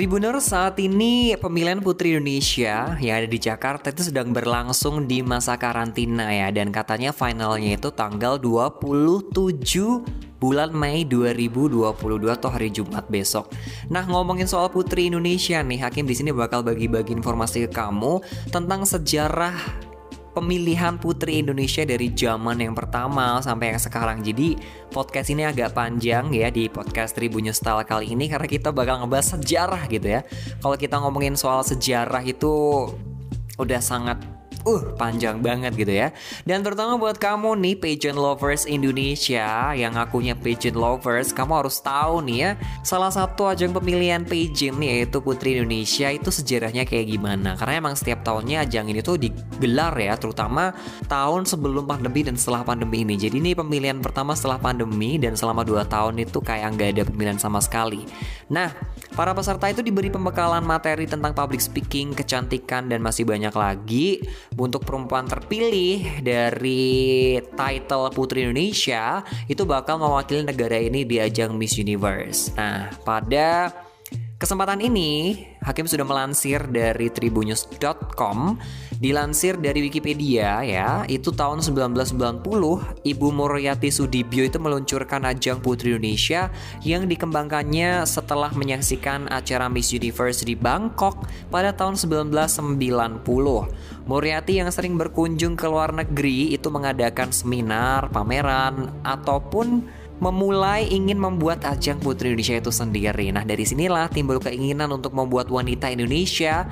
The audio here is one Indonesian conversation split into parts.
Tribuners saat ini pemilihan Putri Indonesia yang ada di Jakarta itu sedang berlangsung di masa karantina ya dan katanya finalnya itu tanggal 27 bulan Mei 2022 atau hari Jumat besok. Nah, ngomongin soal Putri Indonesia nih, Hakim di sini bakal bagi-bagi informasi ke kamu tentang sejarah pemilihan putri Indonesia dari zaman yang pertama sampai yang sekarang. Jadi podcast ini agak panjang ya di podcast Tribun Style kali ini karena kita bakal ngebahas sejarah gitu ya. Kalau kita ngomongin soal sejarah itu udah sangat uh panjang banget gitu ya. Dan terutama buat kamu nih pageant lovers Indonesia yang akunya pageant lovers, kamu harus tahu nih ya, salah satu ajang pemilihan pageant nih yaitu Putri Indonesia itu sejarahnya kayak gimana. Karena emang setiap tahunnya ajang ini tuh digelar ya, terutama tahun sebelum pandemi dan setelah pandemi ini. Jadi ini pemilihan pertama setelah pandemi dan selama 2 tahun itu kayak nggak ada pemilihan sama sekali. Nah, para peserta itu diberi pembekalan materi tentang public speaking, kecantikan, dan masih banyak lagi untuk perempuan terpilih dari title Putri Indonesia itu bakal mewakili negara ini di ajang Miss Universe. Nah, pada kesempatan ini Hakim sudah melansir dari tribunnews.com Dilansir dari Wikipedia ya, itu tahun 1990 Ibu Muriati Sudibyo itu meluncurkan ajang Putri Indonesia yang dikembangkannya setelah menyaksikan acara Miss Universe di Bangkok pada tahun 1990. Muriati yang sering berkunjung ke luar negeri itu mengadakan seminar, pameran, ataupun memulai ingin membuat ajang Putri Indonesia itu sendiri. Nah, dari sinilah timbul keinginan untuk membuat wanita Indonesia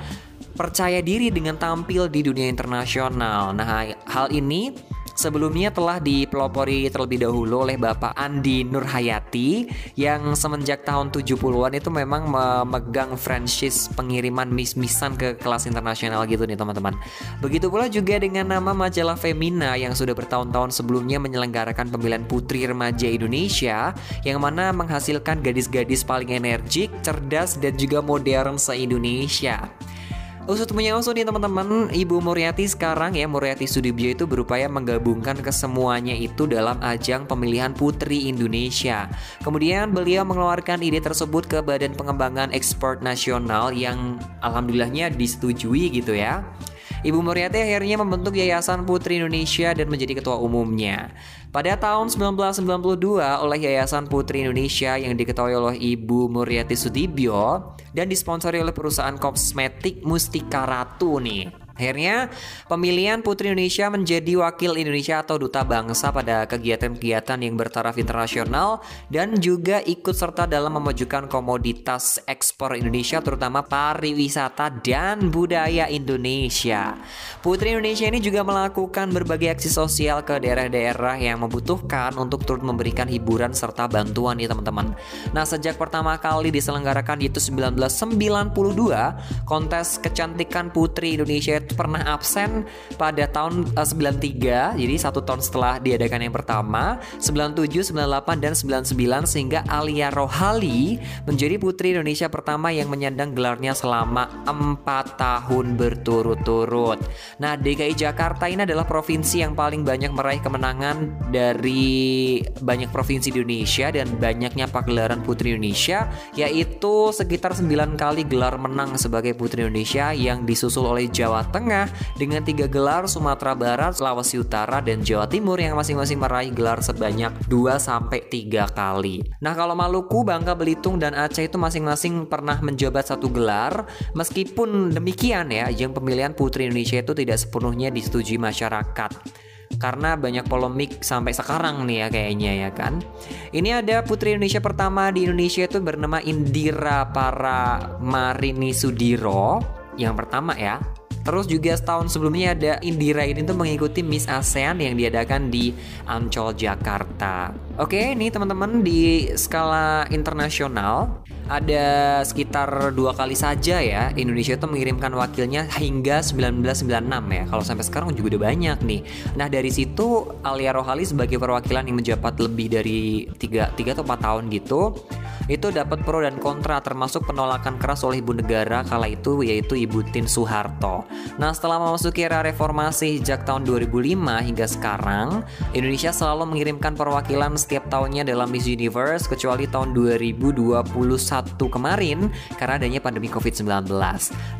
percaya diri dengan tampil di dunia internasional. Nah, hal ini sebelumnya telah dipelopori terlebih dahulu oleh Bapak Andi Nurhayati yang semenjak tahun 70-an itu memang memegang franchise pengiriman mis-misan ke kelas internasional gitu nih teman-teman. Begitu pula juga dengan nama majalah Femina yang sudah bertahun-tahun sebelumnya menyelenggarakan pemilihan putri remaja Indonesia yang mana menghasilkan gadis-gadis paling energik, cerdas dan juga modern se-Indonesia. Usut punya usut nih teman-teman, Ibu Muriati sekarang ya Muriati Sudibyo itu berupaya menggabungkan kesemuanya itu dalam ajang pemilihan Putri Indonesia. Kemudian beliau mengeluarkan ide tersebut ke Badan Pengembangan Ekspor Nasional yang alhamdulillahnya disetujui gitu ya. Ibu Muriati akhirnya membentuk Yayasan Putri Indonesia dan menjadi ketua umumnya. Pada tahun 1992 oleh Yayasan Putri Indonesia yang diketuai oleh Ibu Muriati Sudibyo dan disponsori oleh perusahaan kosmetik Mustika Ratu nih. Akhirnya, pemilihan Putri Indonesia menjadi wakil Indonesia atau duta bangsa pada kegiatan-kegiatan yang bertaraf internasional dan juga ikut serta dalam memajukan komoditas ekspor Indonesia terutama pariwisata dan budaya Indonesia. Putri Indonesia ini juga melakukan berbagai aksi sosial ke daerah-daerah yang membutuhkan untuk turut memberikan hiburan serta bantuan nih teman-teman. Nah, sejak pertama kali diselenggarakan yaitu 1992, kontes kecantikan Putri Indonesia pernah absen pada tahun uh, eh, 93 jadi satu tahun setelah diadakan yang pertama 97, 98 dan 99 sehingga Alia Rohali menjadi putri Indonesia pertama yang menyandang gelarnya selama 4 tahun berturut-turut. Nah, DKI Jakarta ini adalah provinsi yang paling banyak meraih kemenangan dari banyak provinsi di Indonesia dan banyaknya pagelaran Putri Indonesia yaitu sekitar 9 kali gelar menang sebagai Putri Indonesia yang disusul oleh Jawa Tengah Tengah dengan tiga gelar Sumatera Barat, Sulawesi Utara, dan Jawa Timur yang masing-masing meraih gelar sebanyak 2 sampai 3 kali. Nah, kalau Maluku, Bangka Belitung, dan Aceh itu masing-masing pernah menjabat satu gelar. Meskipun demikian ya, yang pemilihan Putri Indonesia itu tidak sepenuhnya disetujui masyarakat karena banyak polemik sampai sekarang nih ya kayaknya ya kan. Ini ada putri Indonesia pertama di Indonesia itu bernama Indira Para Marini Sudiro yang pertama ya Terus juga setahun sebelumnya ada Indira ini tuh mengikuti Miss ASEAN yang diadakan di Ancol Jakarta. Oke, ini teman-teman di skala internasional ada sekitar dua kali saja ya Indonesia itu mengirimkan wakilnya hingga 1996 ya. Kalau sampai sekarang juga udah banyak nih. Nah dari situ Alia Rohali sebagai perwakilan yang menjabat lebih dari 3, 3 atau 4 tahun gitu itu dapat pro dan kontra termasuk penolakan keras oleh ibu negara kala itu yaitu Ibu Tin Soeharto. Nah, setelah memasuki era reformasi sejak tahun 2005 hingga sekarang, Indonesia selalu mengirimkan perwakilan setiap tahunnya dalam Miss Universe kecuali tahun 2021 kemarin karena adanya pandemi COVID-19.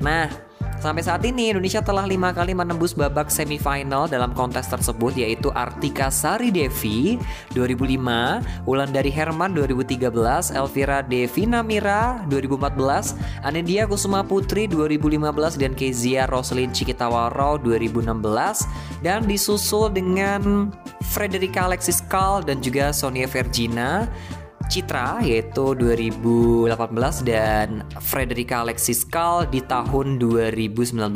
Nah, Sampai saat ini Indonesia telah lima kali menembus babak semifinal dalam kontes tersebut yaitu Artika Sari Devi 2005, Wulandari Herman 2013, Elvira Devina Mira 2014, Anedia Kusuma Putri 2015 dan Kezia Roslin Cikitawaro 2016 dan disusul dengan Frederica Alexis Kal dan juga Sonia Vergina Citra yaitu 2018 dan Frederica Alexis Kal di tahun 2019.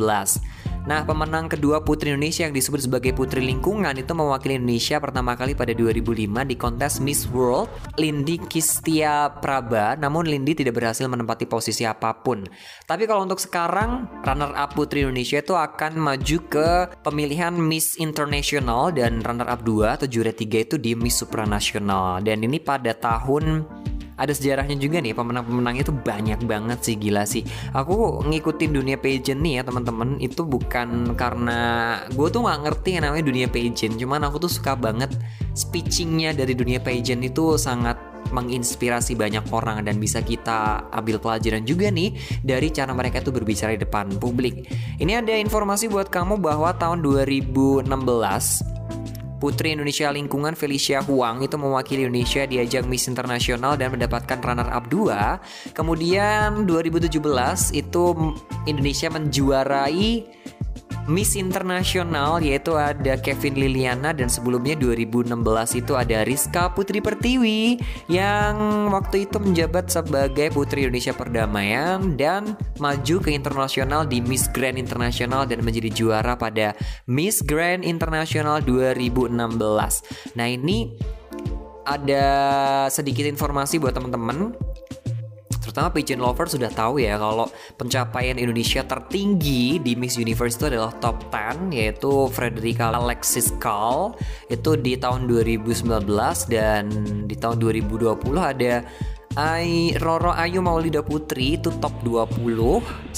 Nah, pemenang kedua Putri Indonesia yang disebut sebagai Putri Lingkungan itu mewakili Indonesia pertama kali pada 2005 di kontes Miss World Lindy Kistia Praba, namun Lindy tidak berhasil menempati posisi apa pun. Tapi kalau untuk sekarang, runner-up Putri Indonesia itu akan maju ke pemilihan Miss International dan runner-up 2 atau juara 3 itu di Miss Supranasional. Dan ini pada tahun ada sejarahnya juga nih pemenang-pemenang itu banyak banget sih gila sih. Aku ngikutin dunia pageant nih ya teman-teman. Itu bukan karena gue tuh nggak ngerti yang namanya dunia pageant. Cuman aku tuh suka banget speechingnya dari dunia pageant itu sangat menginspirasi banyak orang dan bisa kita ambil pelajaran juga nih dari cara mereka itu berbicara di depan publik. Ini ada informasi buat kamu bahwa tahun 2016 Putri Indonesia Lingkungan Felicia Huang itu mewakili Indonesia di ajang Miss Internasional dan mendapatkan runner up 2. Kemudian 2017 itu Indonesia menjuarai Miss Internasional yaitu ada Kevin Liliana dan sebelumnya 2016 itu ada Rizka Putri Pertiwi yang waktu itu menjabat sebagai Putri Indonesia Perdamaian dan maju ke internasional di Miss Grand Internasional dan menjadi juara pada Miss Grand Internasional 2016. Nah ini ada sedikit informasi buat teman-teman terutama pageant lover sudah tahu ya kalau pencapaian Indonesia tertinggi di Miss Universe itu adalah top 10 yaitu Frederica Alexis Kal itu di tahun 2019 dan di tahun 2020 ada Ai Roro Ayu Maulida Putri itu top 21.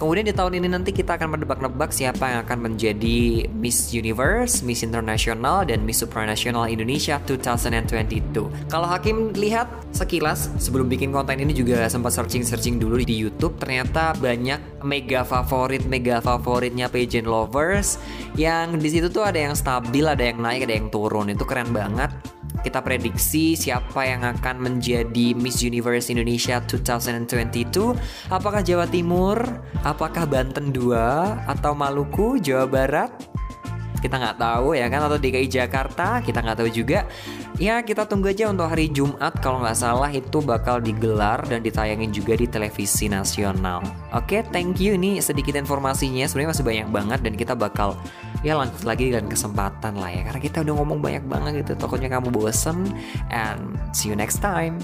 Kemudian di tahun ini nanti kita akan menebak-nebak siapa yang akan menjadi Miss Universe, Miss International dan Miss Supranational Indonesia 2022. Kalau Hakim lihat sekilas sebelum bikin konten ini juga sempat searching-searching dulu di YouTube, ternyata banyak mega favorit mega favoritnya pageant lovers yang di situ tuh ada yang stabil, ada yang naik, ada yang turun. Itu keren banget kita prediksi siapa yang akan menjadi Miss Universe Indonesia 2022 apakah Jawa Timur apakah Banten 2 atau Maluku Jawa Barat? Kita nggak tahu ya kan atau DKI Jakarta kita nggak tahu juga ya kita tunggu aja untuk hari Jumat. Kalau nggak salah itu bakal digelar dan ditayangin juga di televisi nasional. Oke okay, thank you. Ini sedikit informasinya. Sebenarnya masih banyak banget dan kita bakal ya lanjut lagi dengan kesempatan lah ya. Karena kita udah ngomong banyak banget gitu. Takutnya kamu bosen. And see you next time